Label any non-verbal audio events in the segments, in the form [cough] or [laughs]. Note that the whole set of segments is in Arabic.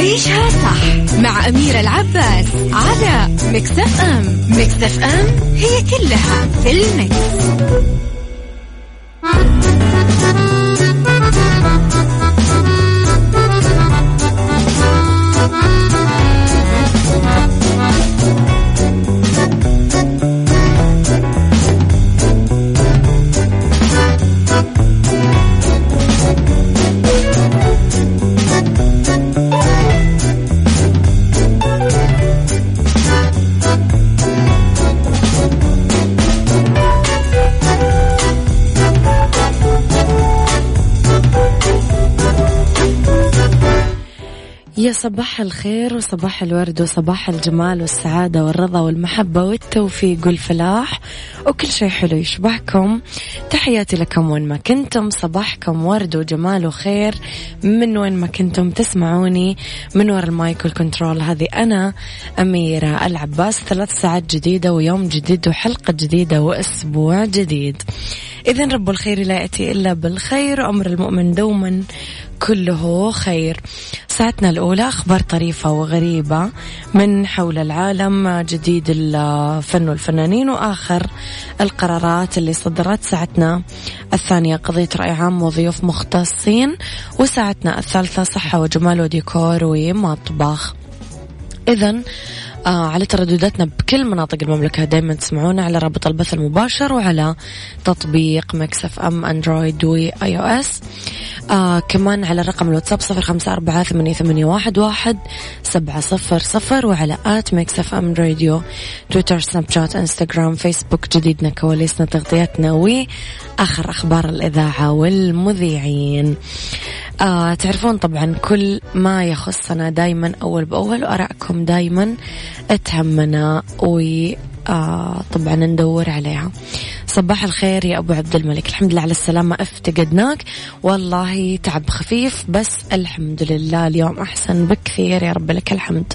عيشها صح مع أميرة العباس على مكتف أم مكتف أم هي كلها في المكس. يا صباح الخير وصباح الورد وصباح الجمال والسعادة والرضا والمحبة والتوفيق والفلاح وكل شيء حلو يشبهكم. تحياتي لكم وين ما كنتم صباحكم ورد وجمال وخير. من وين ما كنتم تسمعوني من وراء المايك والكنترول هذه أنا أميرة العباس. ثلاث ساعات جديدة ويوم جديد وحلقة جديدة وأسبوع جديد. إذا رب الخير لا يأتي إلا بالخير وأمر المؤمن دوما كله خير. ساعتنا الأولى أخبار طريفة وغريبة من حول العالم جديد الفن والفنانين وآخر القرارات اللي صدرت ساعتنا الثانية. قضية رأي عام وضيوف مختصين وساعتنا الثالثة صحة وجمال وديكور ومطبخ. إذا آه على تردداتنا بكل مناطق المملكة دايما تسمعونا على رابط البث المباشر وعلى تطبيق Mix FM Android و iOS آه كمان على رقم الواتساب صفر خمسة أربعة ثمانية, ثمانية واحد, واحد سبعة صفر صفر وعلى at Mix FM Radio تويتر سناب شات إنستغرام فيسبوك جديدنا كواليسنا تغطياتنا وآخر أخبار الإذاعة والمذيعين. آه تعرفون طبعا كل ما يخصنا دايما أول بأول وأراءكم دايما تهمنا و آه طبعا ندور عليها. صباح الخير يا أبو عبد الملك. الحمد لله على السلامة. افتقدناك. والله تعب خفيف بس الحمد لله اليوم أحسن. بكثير يا رب لك الحمد.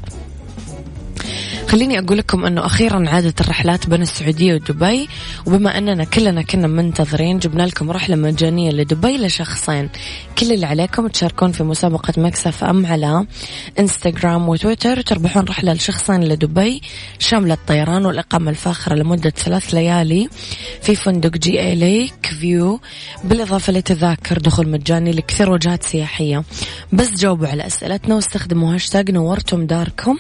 خليني أقول لكم أنه أخيرا عادت الرحلات بين السعودية ودبي وبما أننا كلنا كنا منتظرين جبنا لكم رحلة مجانية لدبي لشخصين. كل اللي عليكم تشاركون في مسابقة مكسف أم على إنستغرام وتويتر. وتربحون رحلة لشخصين لدبي شاملة الطيران والإقامة الفاخرة لمدة ثلاث ليالي في فندق JA Lake View. بالإضافة لتذاكر دخول مجاني لكثير وجهات سياحية. بس جاوبوا على أسئلتنا واستخدموا هاشتاج نورتم داركم.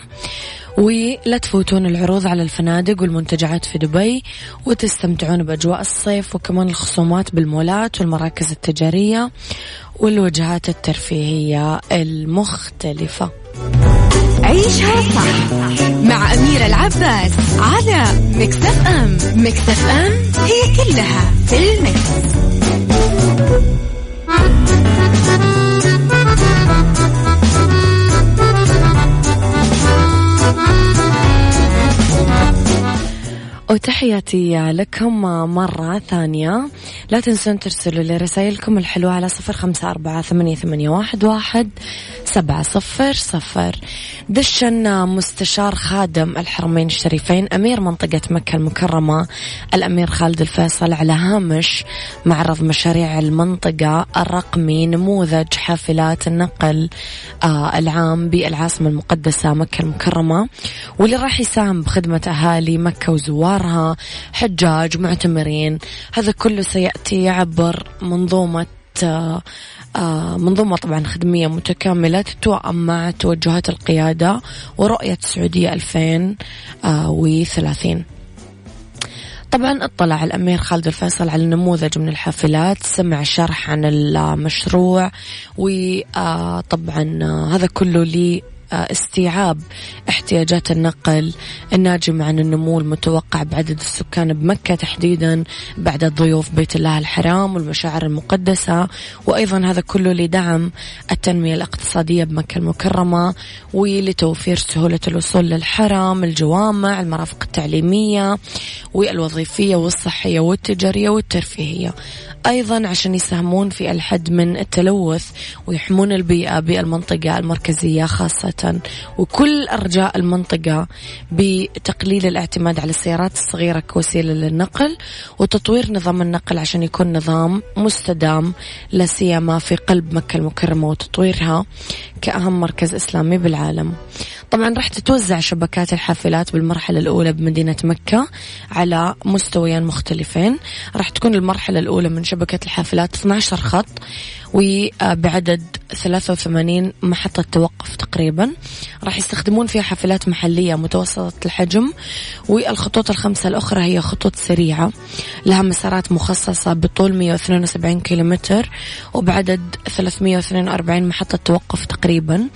ولا تفوتون العروض على الفنادق والمنتجعات في دبي وتستمتعون بأجواء الصيف وكمان الخصومات بالمولات والمراكز التجارية والوجهات الترفيهية المختلفة عيشها صح مع أميرة العباس على مكتف أم مكتف أم هي كلها في المكس. وتحياتي لكم مرة ثانية. لا تنسون ترسلوا لي رسائلكم الحلوة على صفر خمسة أربعة ثمانية, ثمانية واحد, واحد سبعة صفر صفر. دشن مستشار خادم الحرمين الشريفين أمير منطقة مكة المكرمة الأمير خالد الفيصل على هامش معرض مشاريع المنطقة الرقمي نموذج حافلات النقل آه العام بالعاصمة المقدسة مكة المكرمة. واللي راح يساهم بخدمة أهالي مكة وزوارها حجاج معتمرين. هذا كله سيأتي عبر منظومة آه آه، منظومة طبعا خدمية متكاملة تتوائم مع توجهات القيادة ورؤية السعودية 2030 طبعا اطلع الأمير خالد الفيصل على نموذج من الحافلات سمع شرح عن المشروع وطبعا آه، هذا كله لي لاستيعاب احتياجات النقل الناجمة عن النمو المتوقع بعدد السكان بمكة تحديدا بعد ضيوف بيت الله الحرام والمشاعر المقدسة. وأيضا هذا كله لدعم التنمية الاقتصادية بمكة المكرمة ولتوفير سهولة الوصول للحرم الجوامع المرافق التعليمية والوظيفية والصحية والتجارية والترفيهية. أيضا عشان يساهمون في الحد من التلوث ويحمون البيئة بالمنطقة المركزية خاصة وكل أرجاء المنطقة بتقليل الاعتماد على السيارات الصغيرة كوسيلة للنقل وتطوير نظام النقل عشان يكون نظام مستدام لا سيما في قلب مكة المكرمة وتطويرها كأهم مركز إسلامي بالعالم. طبعا راح تتوزع شبكات الحافلات بالمرحلة الأولى بمدينة مكة على مستويين مختلفين. راح تكون المرحلة الأولى من شبكة الحافلات 12 خط وبعدد 83 محطة توقف تقريبا. راح يستخدمون فيها حافلات محلية متوسطة الحجم والخطوط الخمسة الأخرى هي خطوط سريعة لها مسارات مخصصة بطول 172 كيلومتر وبعدد 342 محطة توقف تقريبا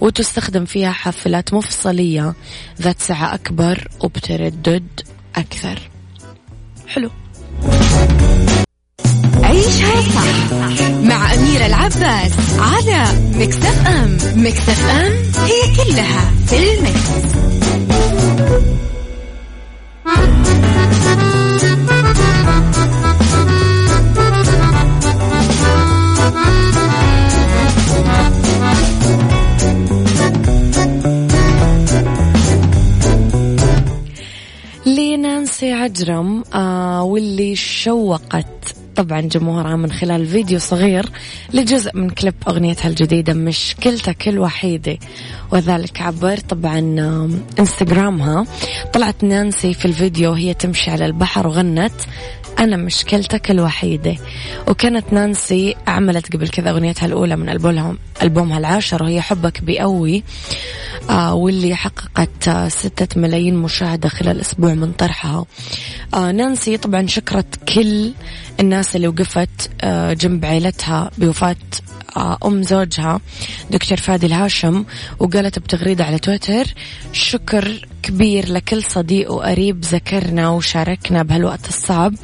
وتستخدم فيها حافلات مفصلية ذات سعة أكبر وبتردد أكثر. حلو. عيشها صح مع أميرة العباس على مكتف أم مكتف أم هي كلها في المكس. لنانسي عجرم آه واللي شوقت طبعا جمهورها من خلال فيديو صغير لجزء من كليب أغنيتها الجديدة مشكلتك الوحيدة وذلك عبر طبعا إنستغرامها. طلعت نانسي في الفيديو وهي تمشي على البحر وغنت أنا مشكلتك الوحيدة وكانت نانسي عملت قبل كذا أغنيتها الأولى من ألبومها العاشر وهي حبك بيقوي. واللي حققت آه ستة ملايين مشاهدة خلال أسبوع من طرحها. آه نانسي طبعا شكرت كل الناس اللي وقفت آه جنب عيلتها بوفاة آه، أم زوجها دكتور فادي الهاشم وقالت بتغريدة على تويتر شكر كبير لكل صديق وقريب ذكرنا وشاركنا بهالوقت الصعب.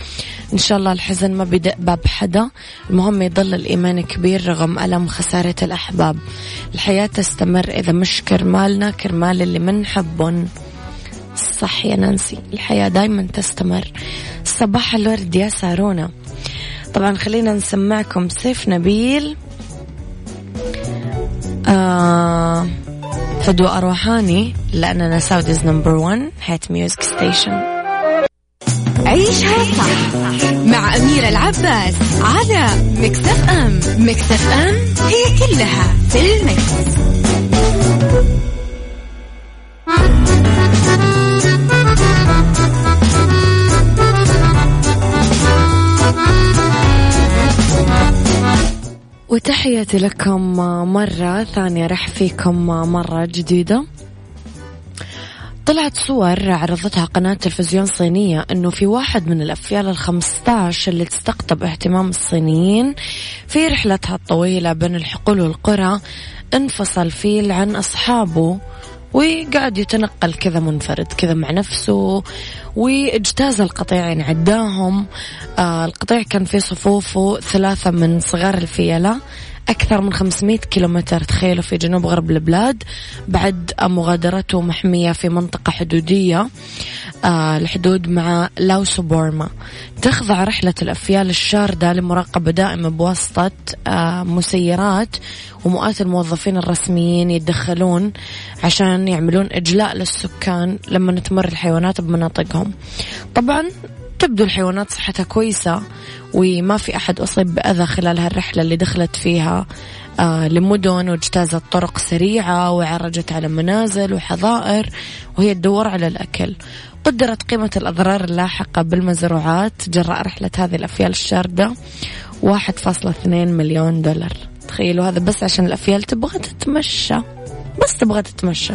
إن شاء الله الحزن ما باب حدا. المهم يضل الإيمان كبير رغم ألم خسارة الأحباب. الحياة تستمر إذا مش كرمالنا كرمال اللي منحبهم صح يا نانسي الحياة دايما تستمر. صباح الورد يا سارونا. طبعا خلينا نسمعكم سيف نبيل. آه فدوى روحاني لأننا Saudi's number 1 hit music station عيشها صح مع أميرة العباس على مكتف أم مكتف أم هي كلها في المكس. وتحياتي لكم مرة ثانية رح فيكم مرة جديدة. طلعت صور عرضتها قناة تلفزيون صينية أنه في واحد من الأفيال الخمسطاش اللي تستقطب اهتمام الصينيين في رحلتها الطويلة بين الحقول والقرى انفصل فيل عن أصحابه. وقاعد يتنقل كذا منفرد كذا مع نفسه واجتاز القطيعين عداهم. آه القطيع كان في صفوفه ثلاثة من صغار الفيلة. أكثر من 500 كيلومتر. تخيلوا في جنوب غرب البلاد. بعد مغادرته محمية في منطقة حدودية آه الحدود مع لاوس وبورما تخضع رحلة الأفيال الشاردة لمراقبة دائمة بواسطة آه مسيرات ومئات الموظفين الرسميين يتدخلون عشان يعملون إجلاء للسكان لما تمر الحيوانات بمناطقهم. طبعا تبدو الحيوانات صحتها كويسة وما في أحد أصيب بأذى خلال هالرحلة اللي دخلت فيها. آه لمدن واجتازت طرق سريعة وعرجت على منازل وحظائر وهي تدور على الأكل. قدرت قيمة الأضرار اللاحقة بالمزروعات جراء رحلة هذه الأفيال الشاردة 1.2 مليون دولار. تخيلوا هذا بس عشان الأفيال تبغى تتمشى. بس تبغى تتمشى.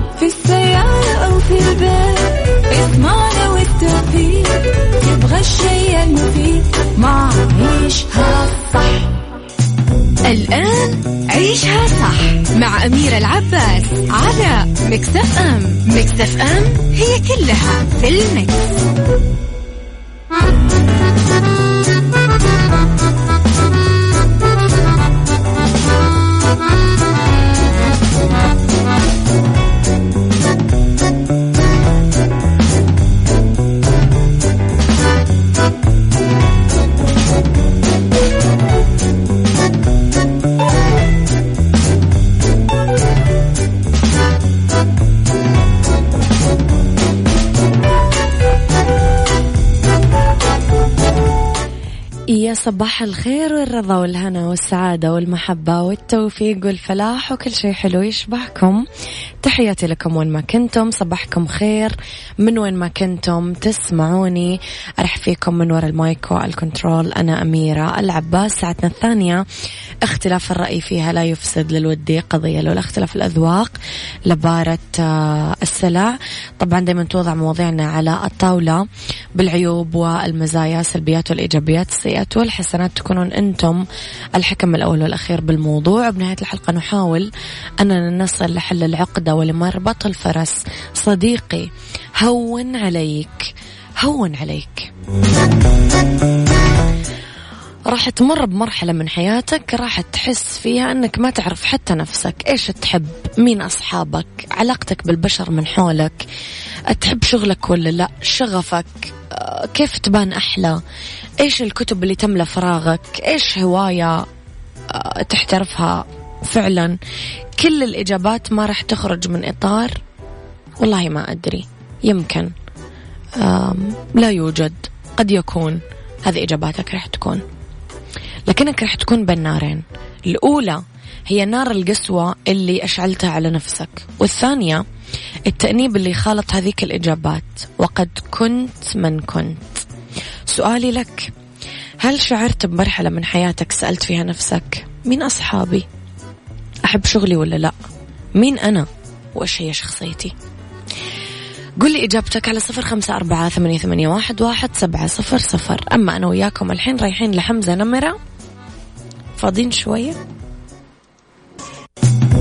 في السيارة أو في البيت إضمعنا والتوفيق تبغى الشيء المفيد ما عيشها صح الآن عيشها صح مع أميرة العباس على مكتف أم مكتف أم هي كلها في المكس. صباح الخير والرضا والهنا والسعادة والمحبة والتوفيق والفلاح وكل شيء حلو يشبهكم. تحياتي لكم وين ما كنتم صباحكم خير. من وين ما كنتم تسمعوني أرحب فيكم من وراء المايك والكنترول. أنا أميرة العباس ساعتنا الثانية. اختلاف الرأي فيها لا يفسد للود قضية لولا اختلاف الأذواق. لبارت آه، السلع. طبعا دايما توضع مواضيعنا على الطاولة بالعيوب والمزايا السلبيات والإيجابيات السيئات والحسنات تكونون أنتم الحكم الأول والأخير بالموضوع. بنهاية الحلقة نحاول أننا نصل لحل العقدة ولمربط الفرس صديقي هون عليك هون عليك. راح تمر بمرحلة من حياتك راح تحس فيها أنك ما تعرف حتى نفسك. إيش تحب؟ مين أصحابك؟ علاقتك بالبشر من حولك؟ تحب شغلك ولا لا؟ شغفك؟ آه، كيف تبان أحلى؟ إيش الكتب اللي تملى فراغك؟ إيش هواية آه، تحترفها؟ فعلا كل الإجابات ما راح تخرج من إطار؟ والله ما أدري. يمكن. لا يوجد. قد يكون. هذه إجاباتك راح تكون. لكنك راح تكون بين نارين. الأولى هي نار القسوة اللي أشعلتها على نفسك. والثانية التأنيب اللي خالط هذيك الإجابات. وقد كنت من كنت. سؤالي لك. هل شعرت بمرحلة من حياتك سألت فيها نفسك مين أصحابي؟ أحب شغلي ولا لا؟ مين أنا؟ وإيش هي شخصيتي؟ قل لي إجابتك على صفر خمسة أربعة ثمانية, ثمانية واحد, واحد سبعة صفر صفر. أما أنا وياكم الحين رايحين لحمزة نمرة. فاضيين شوية؟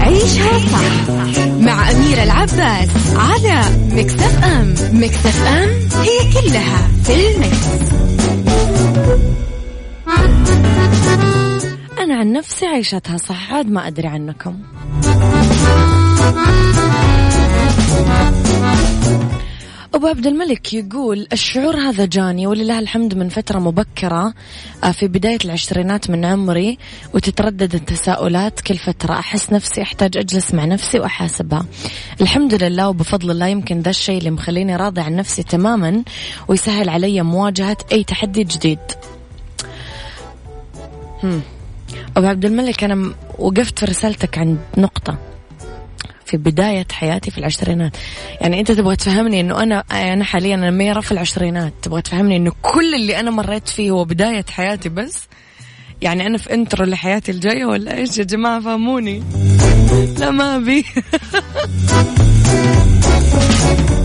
عيشها صح مع أميرة العباس على مكتف أم. مكتف أم هي كلها في المكس. نفسي عيشتها صح عاد ما أدري عنكم. أبو عبد الملك يقول الشعور هذا جاني ولله الحمد من فترة مبكرة آه، في بداية العشرينات من عمري وتتردد التساؤلات كل فترة. أحس نفسي أحتاج أجلس مع نفسي وأحاسبها. الحمد لله وبفضل الله يمكن ذا الشيء اللي مخليني راضي عن نفسي تماما ويسهل علي مواجهة أي تحدي جديد. هم. أبو عبد الملك أنا وقفت في رسالتك عند نقطة في بداية حياتي في العشرينات. يعني أنت تبغى تفهمني أنه أنا أنا حاليا أنا ميرة في العشرينات. تبغى تفهمني أنه كل اللي أنا مريت فيه هو بداية حياتي بس؟ يعني أنا في intro لحياتي الجاية ولا إيش يا جماعة؟ فهموني. لا ما أبي. [laughs]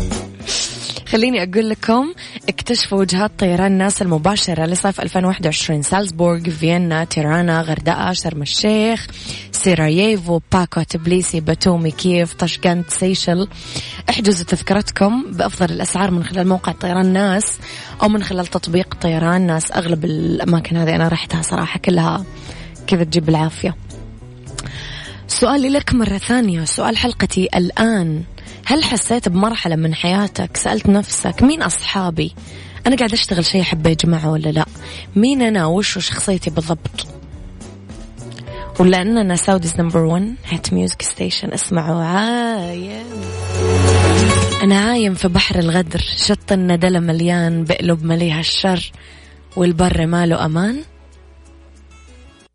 خليني أقول لكم اكتشفوا وجهات طيران ناس المباشرة لصيف 2021 سالزبورغ فيينا تيرانا غردقة شرم الشيخ سيراييفو باكو تبليسي باتومي كييف طشقنت سيشل. احجزوا تذكرتكم بأفضل الأسعار من خلال موقع طيران ناس أو من خلال تطبيق طيران ناس. أغلب الأماكن هذه أنا رحتها صراحة كلها كذا تجيب العافية. سؤالي لك مرة ثانية. سؤال حلقتي الآن. هل حسيت بمرحلة من حياتك؟ سألت نفسك مين أصحابي؟ أنا قاعد أشتغل شيء أحبه يا جماعة ولا لا؟ مين أنا؟ وش شخصيتي بالضبط؟ ولأننا Saudi's number 1 hit music station اسمعوا عايم. أنا عايم في بحر الغدر شط الندلة مليان بقلب مليها الشر والبر ماله أمان؟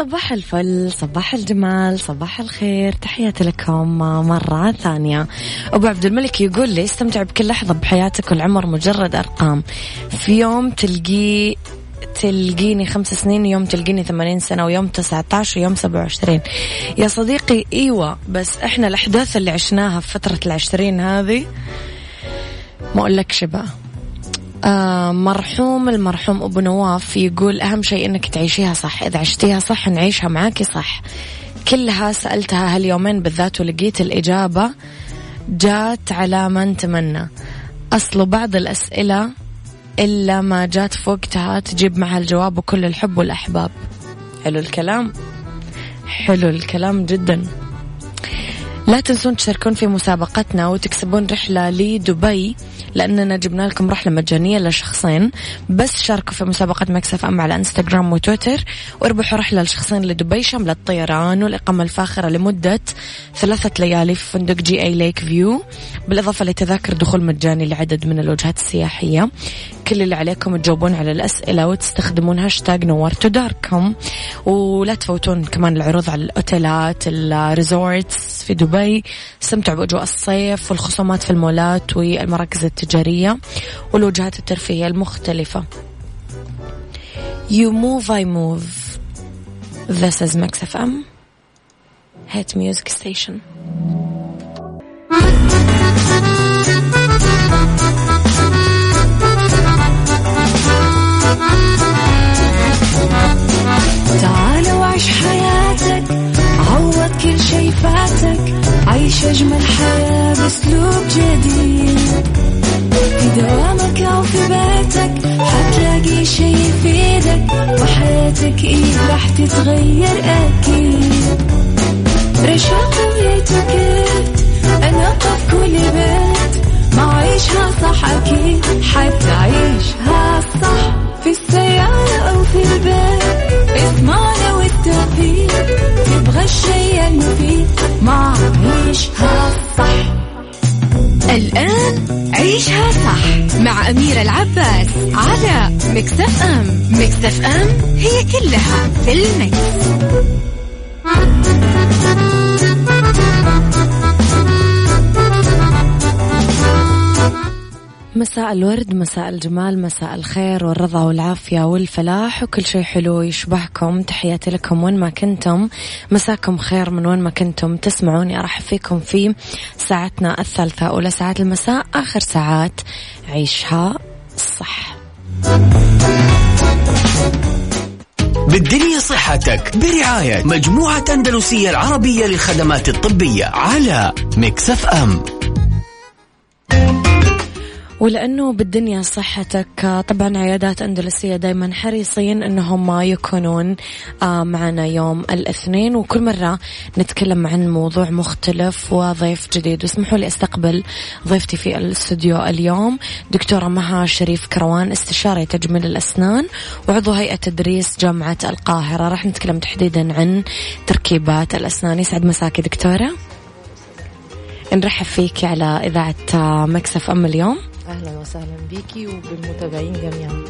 صباح الفل صباح الجمال صباح الخير. تحياتي لكم مرة ثانية. أبو عبد الملك يقول لي استمتع بكل لحظة بحياتك والعمر مجرد أرقام. في يوم تلقي تلقيني خمس سنين يوم تلقيني ثمانين سنة ويوم تسعة عشر ويوم سبعة وعشرين. يا صديقي إيوة بس إحنا الأحداث اللي عشناها في فترة العشرين هذه ما أقولكش بقى آه مرحوم المرحوم أبو نواف يقول أهم شيء أنك تعيشيها صح. إذا عشتيها صح نعيشها معاكي صح. كلها سألتها هاليومين بالذات ولقيت الإجابة جات على من تمنى. أصل بعض الأسئلة إلا ما جات في وقتها تجيب معها الجواب وكل الحب والأحباب. حلو الكلام. حلو الكلام جدا. لا تنسون تشاركون في مسابقتنا وتكسبون رحلة لدبي. لأننا جبنا لكم رحلة مجانية لشخصين. بس شاركوا في مسابقة مكسف أم على إنستغرام وتويتر. واربحوا رحلة لشخصين لدبي شاملة الطيران والإقامة الفاخرة لمدة ثلاثة ليالي في فندق JA Lake View. بالإضافة لتذاكر دخول مجاني لعدد من الوجهات السياحية. كل اللي عليكم تجاوبون على الأسئلة وتستخدمون هاشتاج نورتو داركم. ولا تفوتون كمان العروض على الأوتيلات ال resorts في دبي. استمتعوا بأجواء الصيف والخصومات في المولات والمراكز التجارية والوجهات الترفيهية المختلفة. You move I move. This is Max FM Hit Music Station. تعال وعيش حياتك عوض كل شي فاتك عيش أجمل حياة بأسلوب جديد. في دوامك أو في بيتك حتلاقي شي يفيدك وحياتك إيه راح تتغير أكيد. رشاق ويتوكيت أنا في كل بيت ما عيشها صح أكيد حتعيشها صح. في السيارة أو في البيت اسمعنا والتوفيق تبغى الشيء المفيد ما عيشها صح الآن عيشها صح مع أميرة العباس على مكتف أم مكتف أم هي كلها في المكس. مساء الورد مساء الجمال مساء الخير والرضا والعافية والفلاح وكل شيء حلو يشبهكم. تحياتي لكم وين ما كنتم. مساكم خير من وين ما كنتم. تسمعوني أرحب فيكم في ساعتنا الثالثة أولى ساعات المساء آخر ساعات عيشها صح. بالدنيا صحتك برعاية مجموعة أندلسية العربية للخدمات الطبية على مكسف أم. ولأنه بالدنيا صحتك طبعا عيادات أندلسية دايما حريصين أنهم يكونون آه، معنا يوم الاثنين. وكل مرة نتكلم عن موضوع مختلف وضيف جديد. واسمحوا لي أستقبل ضيفتي في الاستوديو اليوم دكتورة مها شريف كروان استشاري تجميل الأسنان وعضو هيئة تدريس جامعة القاهرة. راح نتكلم تحديدا عن تركيبات الأسنان. يسعد مساكي دكتورة. نرحب فيك على إذاعة مكسف أم اليوم. أهلا وسهلا بيكي وبالمتابعين جميعا.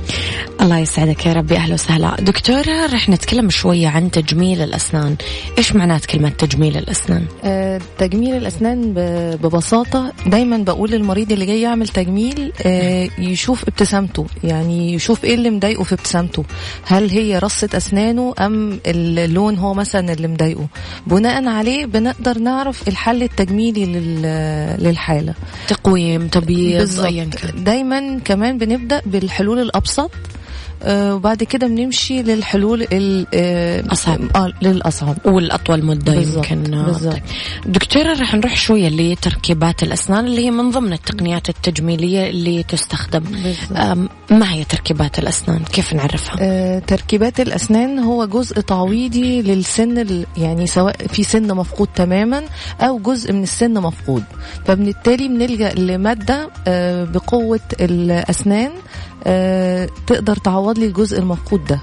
الله يسعدك يا ربي أهلا وسهلا. دكتوره رح نتكلم شوية عن تجميل الأسنان. إيش معنات كلمة تجميل الأسنان؟ آه تجميل الأسنان ب- ببساطة دايما بقول للمريض اللي جاي يعمل تجميل آه يشوف ابتسامته. يعني يشوف إيه اللي مضايقه في ابتسامته. هل هي رصة أسنانه أم اللون هو مثلا اللي مضايقه. بناء عليه بنقدر نعرف الحل التجميلي لل- للحالة. تقويم تبييض كان دايما كمان بنبدأ بالحلول الأبسط. وبعد كده بنمشي للحلول ال- آه،. آه للأصعب. والأطول مدة بالضبط، يمكن. بالضبط. طيب. دكتورة رح نروح شوية لتركيبات الأسنان اللي هي من ضمن التقنيات التجميلية اللي تستخدم. ما هي تركيبات الأسنان؟ كيف نعرفها؟ آه، تركيبات الأسنان هو جزء تعويضي للسن يعني سواء في سن مفقود تماما أو جزء من السن مفقود. فبالتالي بنلجأ لمادة آه، بقوة الأسنان آه، تقدر تعوض لي الجزء المفقود ده.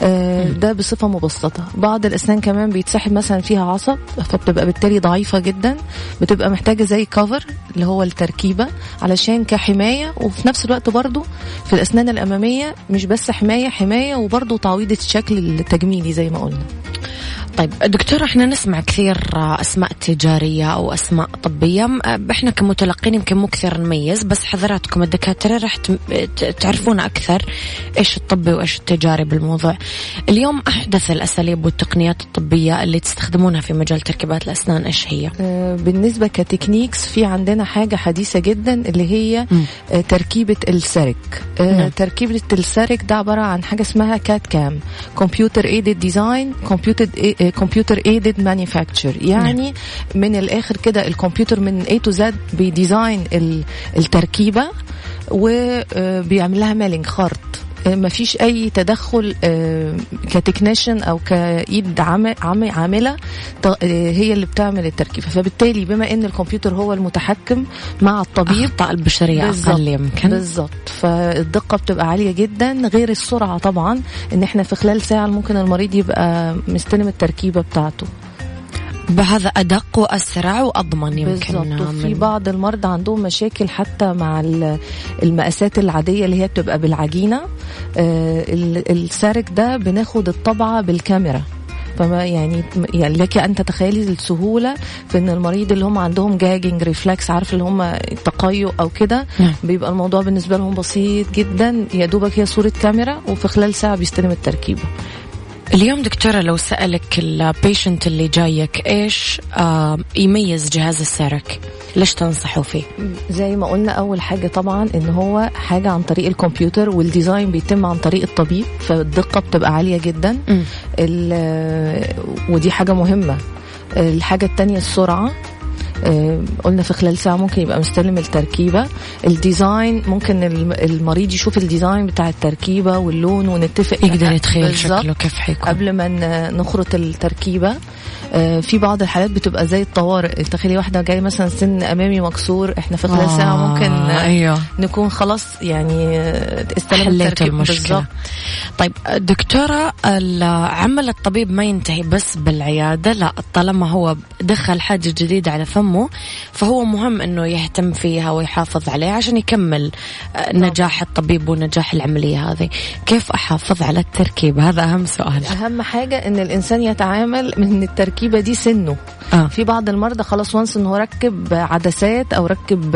آه، ده بصفة مبسطة. بعض الأسنان كمان بيتسحب مثلا فيها عصب فبتبقى بالتالي ضعيفة جدا. بتبقى محتاجة زي كفر اللي هو التركيبة علشان كحماية. وفي نفس الوقت برضو في الأسنان الأمامية مش بس حماية حماية وبرضو تعويض الشكل التجميلي زي ما قلنا. طيب دكتور إحنا نسمع كثير أسماء تجارية أو أسماء طبية إحنا كمتلقين يمكن مو كثير نميز بس حضراتكم الدكاترة راح تعرفون أكثر إيش الطبي وإيش التجاري بالموضوع. اليوم أحدث الأساليب والتقنيات الطبية اللي تستخدمونها في مجال تركيبات الأسنان إيش هي؟ آه، بالنسبة كتكنيكس في عندنا حاجة حديثة جدا اللي هي مم. آه، تركيبة السرك آه، نعم. تركيبة السرك ده عبارة عن حاجة اسمها كات كام computer aided design computer computer aided manufacture يعني من الآخر كده الكمبيوتر من A to Z بي design ال- التركيبة وبيعمل لها milling خرط. ما فيش أي تدخل آه، ك technician أو كإيد عام- عام- عاملة آه، هي اللي بتعمل التركيبة. فبالتالي بما إن الكمبيوتر هو المتحكم مع الطبيب الاخطاء البشرية أقل يمكن. بالظبط. فالدقة بتبقى عالية جدا غير السرعة طبعا إن إحنا في خلال ساعة ممكن المريض يبقى مستلم التركيبة بتاعته. بهذا أدق وأسرع وأضمن يمكن من- بعض المرضى عندهم مشاكل حتى مع ال- المقاسات العادية اللي هي بتبقى بالعجينة. آه، ال- ال CEREC ده بناخد الطبعة بالكاميرا. فما يعني يعني لك أن تتخيلي السهولة في إن المريض اللي هم عندهم gagging reflex عارف اللي هم تقيؤ أو كده نعم. بيبقى الموضوع بالنسبة لهم بسيط جدا. يا دوبك هي صورة كاميرا وفي خلال ساعة بيستلم التركيبة. اليوم دكتورة لو سألك ال patient اللي جايك إيش آه يميز جهاز ال CEREC ليش تنصحوا فيه؟ زي ما قلنا أول حاجة طبعا إن هو حاجة عن طريق الكمبيوتر وال design بيتم عن طريق الطبيب فالدقة بتبقى عالية جدا. ودي حاجة مهمة. الحاجة التانية السرعة. آه، قلنا في خلال ساعة ممكن يبقى مستلم التركيبة. ال design ممكن الم- المريض يشوف ال design بتاع التركيبة واللون ونتفق. يقدر يتخيل. شكله كيف حيكون. قبل ما نخرط التركيبة. آه، في بعض الحالات بتبقى زي الطوارئ. تخيلي واحدة جاي مثلا سن أمامي مكسور إحنا في خلال ممكن آه آه، أيوه. نكون خلاص يعني آه، استلم حليتوا التركيبة المشكلة. بالظبط. طيب دكتورة عمل الطبيب ما ينتهي بس بالعيادة لا طالما هو دخل حاجة جديدة على فمه فهو مهم إنه يهتم فيها ويحافظ عليها عشان يكمل آه، نجاح الطبيب ونجاح العملية هذه. كيف أحافظ على التركيبة هذا أهم سؤال. أهم حاجة إن الإنسان يتعامل من التركيبة دي سنه آه. في بعض المرضى خلاص وانس إن هو ركب عدسات أو ركب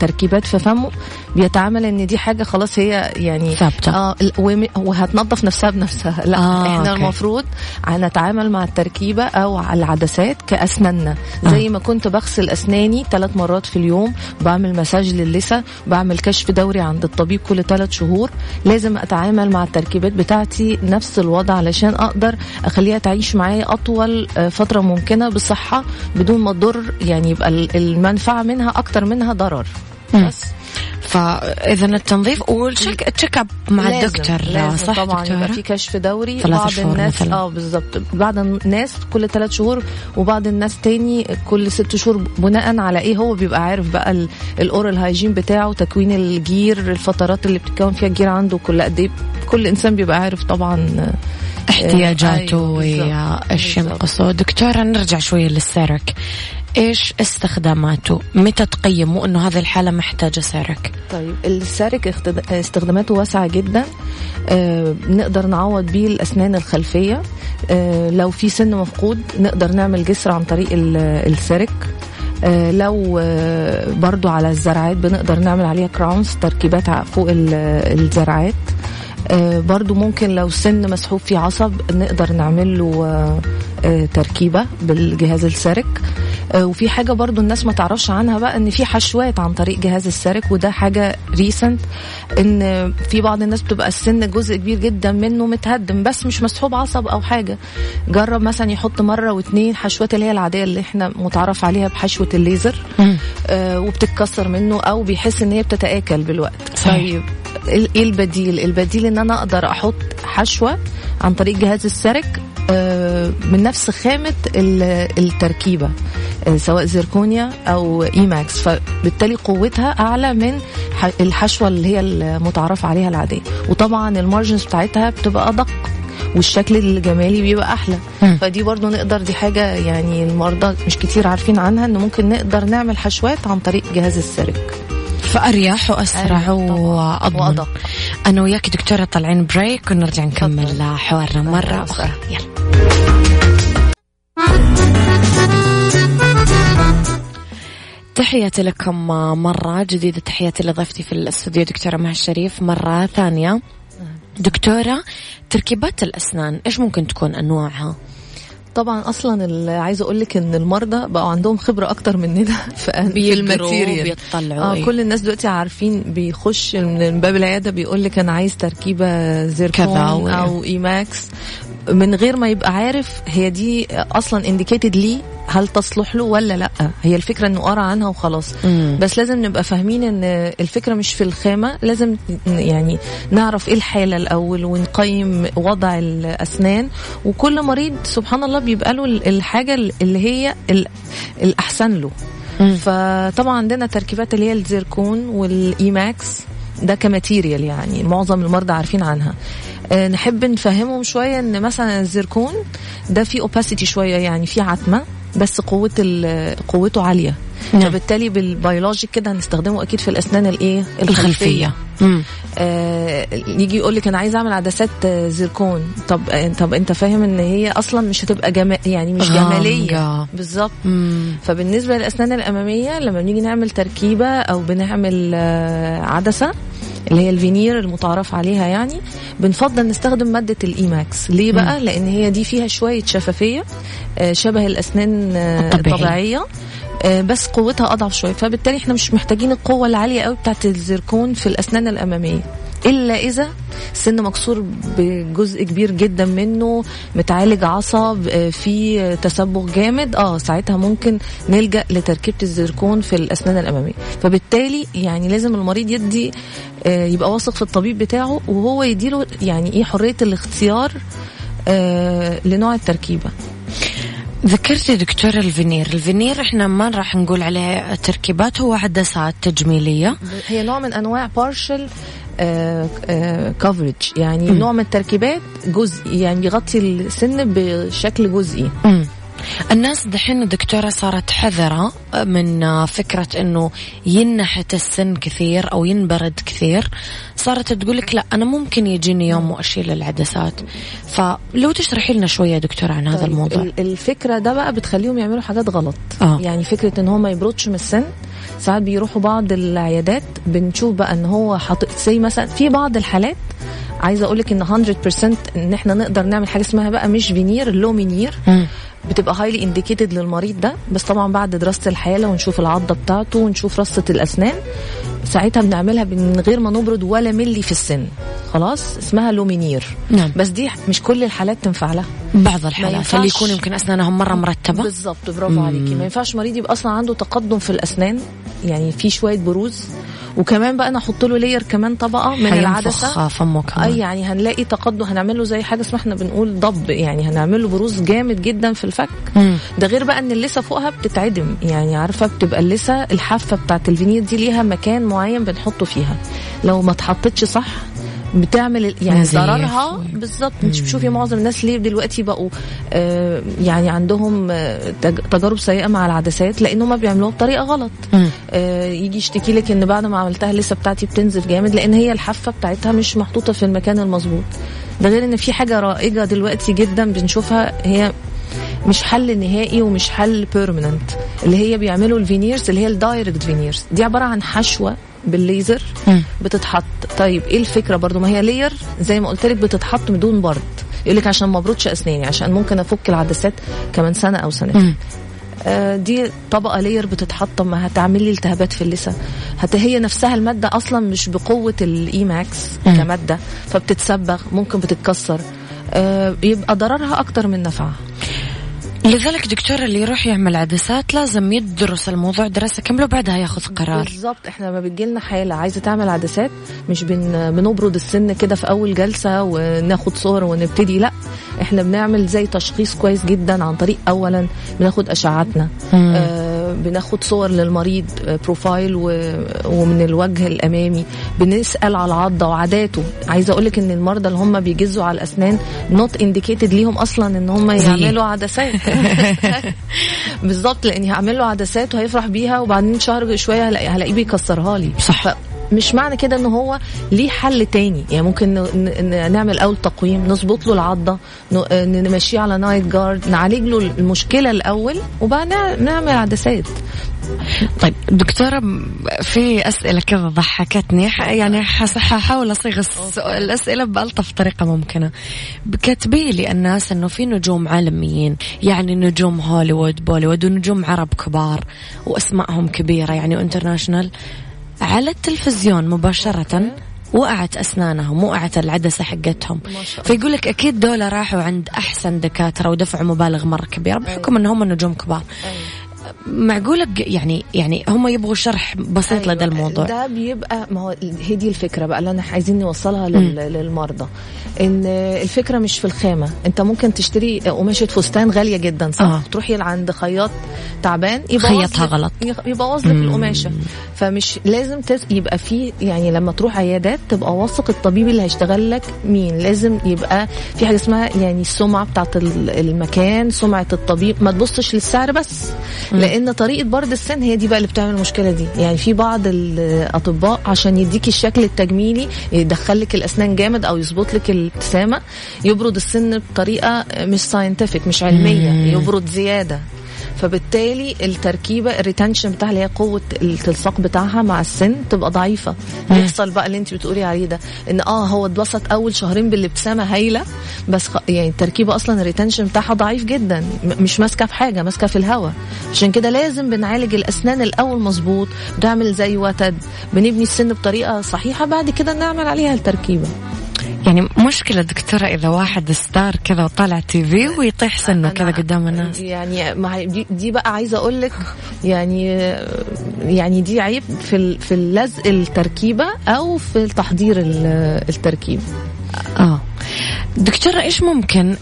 تركيبات في فمه بيتعامل إن دي حاجة خلاص هي يعني. آه ال- وم- وهتنظف نفسها بنفسها لا آه، آه إحنا okay. المفروض نتعامل مع التركيبة أو على العدسات كأسناننا زي ما كنت بغسل أسناني ثلاث مرات في اليوم بعمل مساج للثة بعمل كشف دوري عند الطبيب كل ثلاث شهور لازم أتعامل مع التركيبات بتاعتي نفس الوضع علشان أقدر أخليها تعيش معايا أطول آه، فترة ممكنة بصحة بدون ما تضر يعني يبقى ال- المنفعة منها أكتر منها ضرر. بس فاذا التنظيف وال check check up مع لازم الدكتور لازم صح طبعا دكتورة؟ يبقى في كشف دوري بعض الناس. آه بالظبط بعض الناس كل ثلاث شهور وبعض الناس تاني كل ست شهور بناء على إيه هو بيبقى عارف بقى ال- ال oral hygiene بتاعه تكوين الجير الفترات اللي بتتكون فيها الجير عنده كل قد إيه كل إنسان بيبقى عارف طبعا احتياجاته أيوة،. ينقصه دكتورة نرجع شوية لل CEREC إيش استخداماته؟ متى تقيموا إنه هذه الحالة محتاجة CEREC طيب ال CEREC استخداماته واسعة جدا. آه نقدر نعوض بيه الأسنان الخلفية. آه لو في سن مفقود نقدر نعمل جسر عن طريق ال- ال CEREC آه لو برضو على الزرعات بنقدر نعمل عليها crowns تركيبات فوق ال- الزرعات. برضو ممكن لو سن مسحوب فيه عصب نقدر نعمل له تركيبة بالجهاز ال CEREC آه، وفي حاجة برضو الناس ما تعرفش عنها بقى إن في حشوات عن طريق جهاز ال CEREC وده حاجة recent إن في بعض الناس بتبقى السن جزء كبير جدا منه متهدم بس مش مسحوب عصب أو حاجة جرب مثلا يحط مرة واتنين حشوات اللي هي العادية اللي إحنا متعرف عليها بحشوة الليزر. آه وبتتكسر منه أو بيحس إن هي بتتآكل بالوقت. طيب إيه البديل البديل إن أنا أقدر أحط حشوة عن طريق جهاز السرك آه، من نفس خامة ال- التركيبة آه، سواء زيركونيا أو إي ماكس فبالتالي قوتها أعلى من الحشوة اللي هي المتعارف عليها العادية وطبعا ال margins بتاعتها بتبقى أدق والشكل الجمالي بيبقى أحلى مم. فدي برضو نقدر دي حاجة يعني المرضى مش كتير عارفين عنها إن ممكن نقدر نعمل حشوات عن طريق جهاز أريح طبعاً. وأضمن وأدق. أنا وياك دكتورة طالعين break ونرجع نكمل. حوارنا أهلا وسهلاً. يلا تحياتي لكم مرة جديدة تحياتي لضيفتي في الاستوديو دكتورة مها الشريف مرة ثانية دكتورة تركيبات الأسنان إيش ممكن تكون أنواعها؟ طبعا أصلا عايزة أقول لك إن المرضى بقوا عندهم خبرة أكتر مننا [laughs] في, ال material بيطلعوا آه إيه؟ كل الناس دلوقتي عارفين بيخش من باب العيادة بيقول لك أنا عايز تركيبة زيركون أو E.max من غير ما يبقى عارف هي دي أصلا indicated ليه هل تصلح له ولا لأ. هي الفكرة إنه قرأ عنها وخلاص. مم. بس لازم نبقى فاهمين إن الفكرة مش في الخامة. لازم يعني نعرف إيه الحالة الأول ونقيم وضع الأسنان. وكل مريض سبحان الله بيبقى له ال- الحاجة اللي هي ال- الأحسن له. مم. فطبعا عندنا تركيبات اللي هي الزيركون والإيماكس. ده كماتيريال يعني معظم المرضى عارفين عنها آه، نحب نفهمهم شوية إن مثلا الزيركون ده فيه opacity شوية يعني فيه عتمة بس قوة قوته عالية نعم. فبالتالي بال logic كده هنستخدمه أكيد في الأسنان الإيه الخلفية مم. آه يجي يقول لك أنا عايز أعمل عدسات زيركون طب طب أنت فاهم إن هي أصلا مش هتبقى جما يعني مش. جمالية بالظبط. فبالنسبة للأسنان الأمامية لما بنيجي نعمل تركيبة أو بنعمل آه، عدسة اللي هي الفينير المتعارف عليها يعني بنفضل نستخدم مادة الإيماكس. ليه بقى؟ لأن هي دي فيها شوية شفافية آه، شبه الأسنان آه، الطبيعية. الطبيعية. آه، بس قوتها أضعف شوية. فبالتالي إحنا مش محتاجين القوة العالية قوي بتاعت الزيركون في الأسنان الأمامية. إلا إذا سن مكسور بجزء كبير جدا منه متعالج عصب آه، في تسبغ جامد آه ساعتها ممكن نلجأ لتركيبة الزيركون في الأسنان الأمامية. فبالتالي يعني لازم المريض يدي آه، يبقى واثق في الطبيب بتاعه وهو يديله يعني إيه حرية الاختيار آه، لنوع التركيبة. ذكرتي دكتور ال veneer. ال veneer إحنا ما راح نقول عليه تركيبات هو عدسات تجميلية. هي نوع من أنواع partial coverage يعني مم. نوع من التركيبات جزئي يعني بيغطي السن بشكل جزئي مم. الناس دحين دكتورة صارت حذرة من فكرة إنه ينحت السن كثير أو ينبرد كثير. صارت تقولك لا أنا ممكن يجيني يوم وأشيل العدسات. فلو تشرحي لنا شوية دكتورة عن هذا طيب، الموضوع. ال- الفكرة ده بقى بتخليهم يعملوا حاجات غلط. آه. يعني فكرة إن هو ما يبردش من السن ساعات بيروحوا بعض العيادات بنشوف بقى إن هو حاطط زي مثلا في بعض الحالات عايزة أقول لك ان 100% إن إحنا نقدر نعمل حاجة اسمها بقى مش فينير لو مينير مم. بتبقى highly indicated للمريض ده. بس طبعا بعد دراسة الحاله ونشوف العضة بتاعته ونشوف رصة الأسنان ساعتها بنعملها من غير ما نبرد ولا ملي في السن. خلاص؟ اسمها لومينير نعم. بس دي مش كل الحالات تنفع لها. بعض الحالات. اللي يكون يمكن اسنانهم مرة مرتبة. بالظبط. برافو عليكي. ما ينفعش مريض يبقى أصلا عنده تقدم في الأسنان. يعني في شوية بروز. وكمان بقى نحط له layer كمان طبقة من العدسة. حينفخ فمه كمان. أي يعني هنلاقي تقدم هنعمل له زي حاجة اسمها إحنا بنقول ضب يعني هنعمل له بروز جامد جدا في الفك. مم. ده غير بقى إن اللثة فوقها بتتعدم يعني عارفة؟ بتبقى اللثة الحافة بتاعت الفينير دي ليها مكان معين بنحطه فيها. لو ما اتحطتش صح بتعمل يعني. ضررها؟ بالظبط انت بتشوفي معظم الناس ليه دلوقتي بقوا آه يعني عندهم آه تج- تجارب سيئة مع العدسات لأنهم ما بيعملوها بطريقة غلط. آه يجي يشتكي لك إن بعد ما عملتها اللثه بتاعتي بتنزف جامد لأن هي الحافة بتاعتها مش محطوطة في المكان المظبوط. ده غير إن في حاجة رائجة دلوقتي جدا بنشوفها هي مش حل نهائي ومش حل permanent اللي هي بيعملوا ال veneers اللي هي ال direct veneers دي عبارة عن حشوة بالليزر مم. بتتحط. طيب إيه الفكرة برضو؟ ما هي layer زي ما قلت لك بتتحط بدون برد. يقول لك عشان ما ابردش أسناني عشان ممكن أفك العدسات كمان سنة أو سنتين. آه، دي طبقة layer بتتحط. ما هتعمل لي التهابات في اللثة. هت هي نفسها المادة أصلا مش بقوة ال E-max. كمادة فبتتسبغ ممكن بتتكسر. آه، يبقى ضررها أكتر من نفعها. لذلك دكتور اللي يروح يعمل عدسات لازم يدرس الموضوع دراسة كاملة وبعدها ياخذ قرار. بالظبط. إحنا لما بتجيلنا حالة عايزة تعمل عدسات مش بن بنبرد السن كده في أول جلسة وناخد صور ونبتدي لا. إحنا بنعمل زي تشخيص كويس جدا عن طريق اولا بناخد أشعاتنا. مم. آه بناخد صور للمريض بروفايل. ومن الوجه الأمامي بنسأل على العضه وعاداته عايزة أقول لك إن المرضى اللي هم بيجزوا على الأسنان not indicated ليهم أصلا إن هم زي. يعملوا عدسات [laughs] بالظبط لاني هعمل له عدسات وهيفرح بيها وبعدين شهر شوية هلاقي- هلاقيه بيكسرها لي صح. مش معنى كده إن هو ليه حل تاني. يعني ممكن نعمل أول تقويم نظبط له العضة نمشيه على night guard نعالج له المشكلة الأول وبعدين نعمل عدسات. طيب دكتورة م- في أسئلة كذا ضحكتني. يعني أصيغ الس- الأسئلة بألطف طريقة ممكنة. كاتبي لي الناس أنه في نجوم عالميين يعني نجوم هوليوود بوليوود ونجوم عرب كبار وأسمائهم كبيرة يعني international على التلفزيون مباشرة وقعت أسنانهم وقعت العدسة حقتهم. فيقول لك أكيد دولة راحوا عند أحسن دكاترة ودفعوا مبالغ مرة كبيرة بحكم أنهم نجوم كبار. معقولة يعني يعني هم يبغوا شرح بسيط أيوة، لدى الموضوع. ده بيبقى ما هو هي دي الفكرة بقى اللي أنا عايزين نوصلها لل- للمرضى. إن الفكرة مش في الخامة. أنت ممكن تشتري قماشة فستان غالية جدا صح؟ آه. تروحي عند خياط تعبان خيطها غلط. يبوظ لك القماشة. فمش لازم تس... يبقى في يعني لما تروح عيادات تبقى واثق الطبيب اللي هيشتغل لك مين. لازم يبقى في حاجة اسمها يعني السمعة بتاعت ال- المكان سمعة الطبيب. ما تبصش للسعر بس. لأن طريقة برد السن هي دي بقى اللي بتعمل المشكلة دي. يعني في بعض الأطباء عشان يديكي الشكل التجميلي يدخلك الأسنان جامد أو يظبط لك الابتسامة يبرد السن بطريقة مش scientific مش علمية يبرد زيادة. فبالتالي التركيبة ال retention بتاعها اللي هي قوة التلصاق بتاعها مع السن تبقى ضعيفة. يحصل بقى اللي انت بتقولي عليه ده إن آه هو اتبسط أول شهرين بالابتسامه هايلة بس خ... يعني التركيبة أصلا ال retention بتاعها ضعيف جدا مش ماسكة في حاجة ماسكة في الهواء عشان كده لازم بنعالج الأسنان الأول مظبوط بنعمل زي وتد بنبني السن بطريقة صحيحة بعد كده نعمل عليها التركيبة. يعني مشكلة دكتورة إذا واحد ستار كذا وطالع تي في ويطيح سنه كذا قدام الناس. يعني دي, بقى عايزة أقول لك يعني يعني دي عيب في في اللزق التركيبة أو في تحضير ال- التركيب. آه. دكتورة إيش ممكن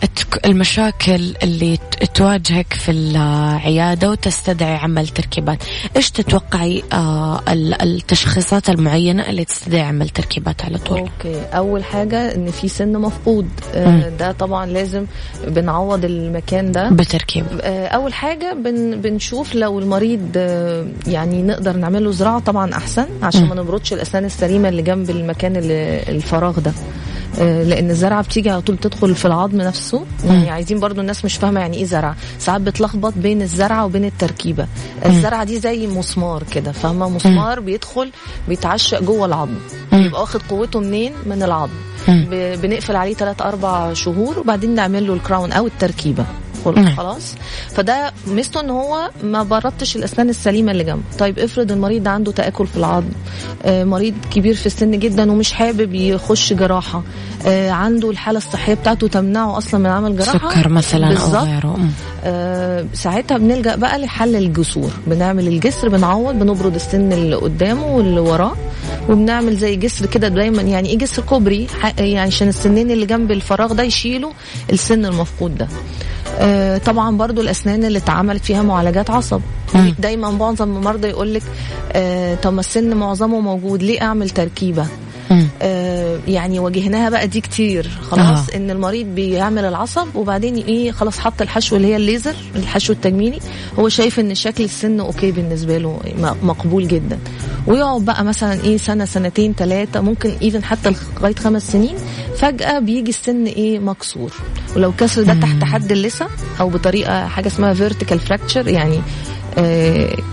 المشاكل اللي تواجهك في العيادة وتستدعي عمل تركيبات. إيش تتوقعي آه ال- التشخيصات المعينة اللي تستدعي عمل تركيبات على طول؟ أوكي. أول حاجة إن في سن مفقود. آه، ده طبعا لازم بنعوض المكان ده. بتركيب. آه، أول حاجة بن بنشوف لو المريض يعني نقدر نعمل له زراعة طبعا أحسن عشان ما نبردش الأسنان السليمة اللي جنب المكان الفراغ ده. لأن الزرعة بتيجي على طول تدخل في العظم نفسه. يعني عايزين برضو الناس مش فاهمة يعني إيه زرعة. ساعات بتلخبط بين الزرعة وبين التركيبة. الزرعة دي زي مسمار كده فاهمة؟ مسمار بيدخل بيتعشق جوه العظم. بيبقى واخد قوته منين؟ من العظم. بنقفل عليه 3 4 شهور وبعدين نعمل له الكراون أو التركيبة. خل- نعم. خلاص؟ فده ميزته إن هو ما بردش الأسنان السليمة اللي جنبه. طيب افرض المريض ده عنده تآكل في العظم آه، مريض كبير في السن جدا ومش حابب يخش جراحة آه، عنده الحالة الصحية بتاعته تمنعه أصلا من عمل جراحة؟ سكر مثلا بالظبط. غيره. آه، ساعتها بنلجأ بقى لحل الجسور. بنعمل الجسر بنعوض بنبرد السن اللي قدامه واللي وراه وبنعمل زي جسر كده دايما. يعني إيه جسر كوبري؟ يعني عشان السنين اللي جنب الفراغ ده يشيلوا السن المفقود ده. طبعا برضو الأسنان اللي اتعملت فيها معالجات عصب. دايما معظم المرضى يقول لك آه طب ما السن معظمه موجود ليه أعمل تركيبة. آه، يعني واجهناها بقى دي كتير. خلاص آه. إن المريض بيعمل العصب وبعدين إيه خلاص حط الحشو اللي هي الليزر الحشو التجميلي. هو شايف إن شكل السن okay بالنسبة له مقبول جدا. ويقعد بقى مثلا إيه سنة سنتين ثلاثة ممكن even حتى لغاية خمس سنين. فجأة بيجي السن إيه مكسور. ولو كسر ده تحت حد اللثة أو بطريقة حاجة اسمها vertical fracture يعني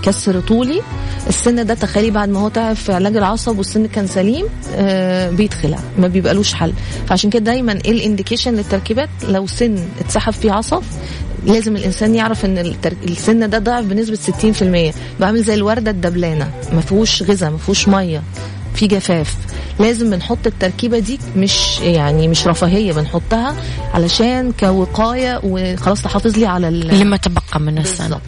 كسر طولي. السن ده تخيلي بعد ما هو تعب في علاج العصب والسن كان سليم آه، بيتخلع ما بيبقالوش حل. فعشان كده دايما إيه ال indication للتركيبات؟ لو سن اتسحب فيه عصب لازم الإنسان يعرف إن. السن ده ضعف بنسبة 60% بعمل زي الوردة الدبلانة ما فيهوش غذاء ما فيهوش مية. في جفاف لازم بنحط التركيبة دي مش يعني مش رفاهية بنحطها علشان كوقاية وخلاص تحافظ لي على. لما تبقى من السنة بالضبط.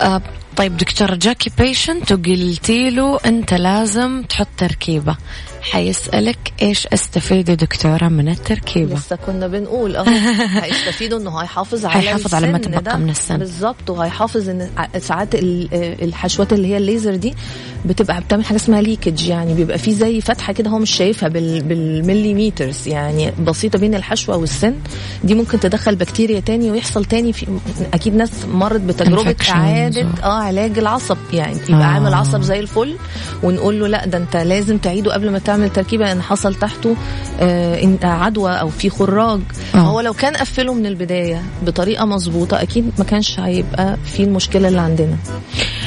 آه طيب دكتورة جاكي patient وقلتي له أنت لازم تحط تركيبة حيسألك إيش أستفيد دكتورة من التركيبة لسه كنا بنقول آه [laughs] هيستفيدوا إنه هيحافظ على هيحافظ على ما تبقى. من السن. بالظبط وهيحافظ ع- ساعات ال- آه، الحشوات اللي هي الليزر دي بتبقى بتعمل حاجة اسمها leakage يعني بيبقى في زي فتحة كده هو مش شايفها بال بالمليمترز يعني بسيطة بين الحشوة والسن دي ممكن تدخل بكتيريا تاني ويحصل تاني في أكيد ناس مرت اعاده و- آه علاج العصب يعني يبقى آه. آه. عامل عصب زي الفل ونقول له لا ده أنت لازم تعيده قبل ما تعمل تركيبة لأن حصل تحته آه عدوى أو في خراج. آه. هو لو كان قفله من البداية بطريقة مظبوطة أكيد ما كانش هيبقى في المشكلة اللي عندنا.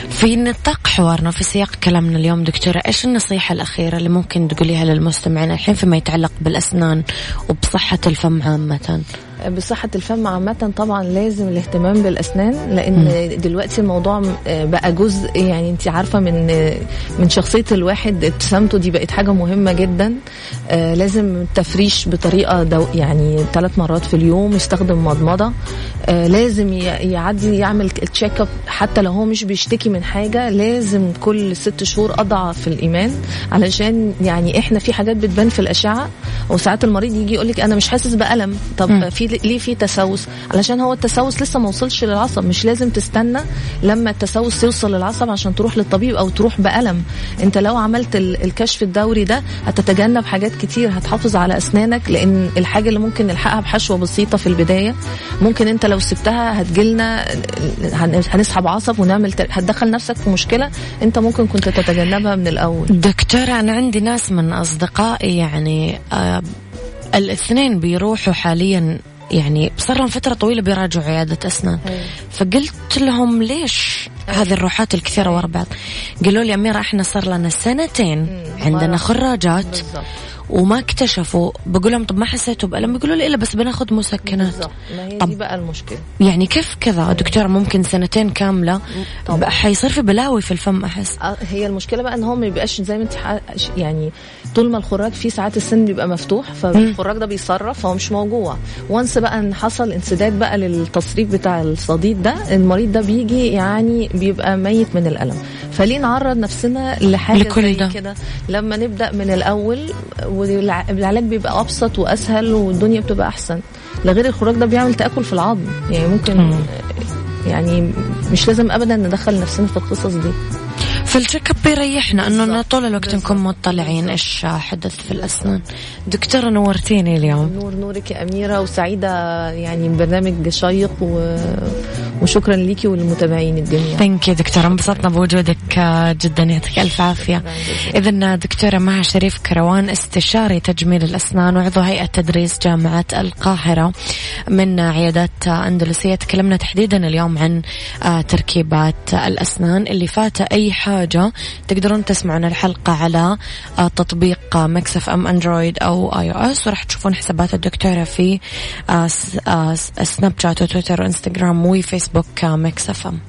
في نطاق حوارنا في سياق كلامنا اليوم دكتورة إيش النصيحة الأخيرة اللي ممكن تقوليها للمستمعين الحين فيما يتعلق بالأسنان وبصحة الفم عامة؟ بصحة الفم عامة طبعا لازم الاهتمام بالأسنان لأن دلوقتي الموضوع آه، بقى جزء يعني أنت عارفة من آه، من شخصية الواحد ابتسامته دي بقت حاجة مهمة جدا. آه، لازم تفريش بطريقة دو يعني ثلاث مرات في اليوم يستخدم مضمضة. آه، لازم يعدي يعمل ال check up حتى لو هو مش بيشتكي من حاجة لازم كل ست شهور أضعف الإيمان. علشان يعني إحنا في حاجات بتبان في الأشعة وساعات المريض يجي يقول لك أنا مش حاسس بألم. طب مم. في ليه في تسوس؟ علشان هو التسوس لسه ما وصلش للعصب مش لازم تستنى لما التسوس يوصل للعصب عشان تروح للطبيب أو تروح بألم. أنت لو عملت ال- الكشف الدوري ده هتتجنب حاجات كتير هتحافظ على أسنانك لأن الحاجة اللي ممكن نلحقها بحشوة بسيطة في البداية ممكن أنت لو سبتها هتجيلنا هن- هنسحب عصب ونعمل هتدخل نفسك في مشكلة أنت ممكن كنت تتجنبها من الأول. دكتورة أنا عندي ناس من أصدقائي يعني آه الاثنين بيروحوا حاليا يعني صار لهم فترة طويلة بيراجعوا عيادة أسنان. فقلت لهم ليش هذه الروحات الكثيرة ورا بعض؟ قالوا لي أميرة إحنا صار لنا سنتين. عندنا. خراجات. بالظبط وما اكتشفوا. بقول لهم طب ما حسيتوا بألم؟ بيقولوا لي إلا بس بناخذ مسكنات. ما هي طب- دي بقى المشكلة. يعني كيف كذا؟ دكتورة ممكن سنتين كاملة طبعاً. حيصير في بلاوي في الفم أحس. آه، هي المشكلة بقى إن هو ما بيبقاش زي ما أنت ح- يعني طول ما الخراج فيه ساعات السن بيبقى مفتوح فالخراج ده بيصرف فهو مش موجوع. وانس بقى إن حصل انسداد بقى للتصريف بتاع الصديد ده المريض ده بيجي يعني بيبقى ميت من الألم. فليه نعرض نفسنا لحاجة لكل ده. كده؟ لما نبدأ من الأول والعلاج بيبقى أبسط وأسهل والدنيا بتبقى أحسن. لغير الخراج ده بيعمل تأكل في العظم. يعني ممكن مم. يعني مش لازم ابدا ندخل نفسنا في القصص دي. في ال check up بيريحنا إنه. طول الوقت نكون مطلعين إيش حدث في الأسنان. دكتورة نورتيني اليوم. نور نورك يا أميرة وسعيدة يعني برنامج شيق و... وشكرا ليكي وللمتابعين الدنيا thank you دكتورة. انبسطنا بوجودك آه، جدا يعطيك ألف عافية. اذا دكتورة مها شريف كروان استشاري تجميل الأسنان وعضو هيئة تدريس جامعة القاهرة من عيادات أندلسية. تكلمنا تحديدا اليوم عن آه، تركيبات الأسنان. اللي فات أي حاجة تقدرون تسمعون الحلقة على آه، تطبيق Mix FM Android أو iOS. وراح تشوفون حسابات الدكتورة في آه، آه، سناب شات وتويتر وإنستغرام وفيسبوك. Mix FM